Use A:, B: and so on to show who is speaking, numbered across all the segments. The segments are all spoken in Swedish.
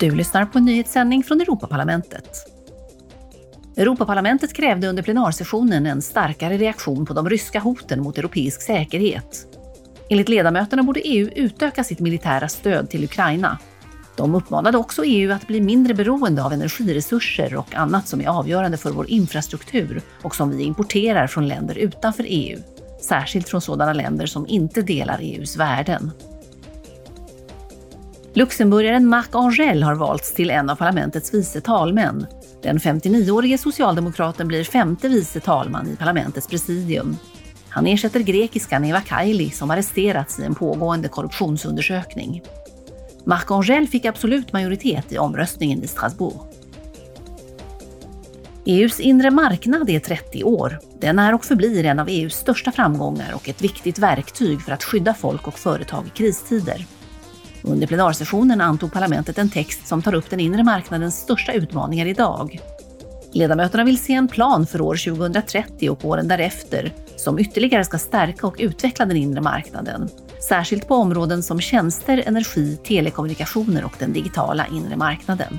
A: Du lyssnar på en nyhetssändning från Europaparlamentet. Europaparlamentet krävde under plenarsessionen en starkare reaktion på de ryska hoten mot europeisk säkerhet. Enligt ledamöterna borde EU utöka sitt militära stöd till Ukraina. De uppmanade också EU att bli mindre beroende av energiresurser och annat som är avgörande för vår infrastruktur och som vi importerar från länder utanför EU, särskilt från sådana länder som inte delar EUs värden. Luxemburgaren Marc Angel har valts till en av parlamentets vice talmän. Den 59-årige socialdemokraten blir femte vice talman i parlamentets presidium. Han ersätter grekiskan Eva Kaili som arresterats i en pågående korruptionsundersökning. Marc Angel fick absolut majoritet i omröstningen i Strasbourg. EUs inre marknad är 30 år. Den är och förblir en av EUs största framgångar och ett viktigt verktyg för att skydda folk och företag i kristider. Under plenarsessionen antog parlamentet en text som tar upp den inre marknadens största utmaningar idag. Ledamöterna vill se en plan för år 2030 och åren därefter som ytterligare ska stärka och utveckla den inre marknaden, särskilt på områden som tjänster, energi, telekommunikationer och den digitala inre marknaden.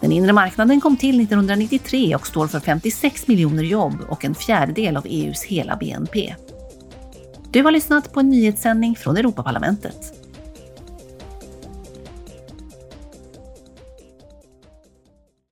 A: Den inre marknaden kom till 1993 och står för 56 miljoner jobb och en fjärdedel av EUs hela BNP. Du har lyssnat på en nyhetssändning från Europaparlamentet.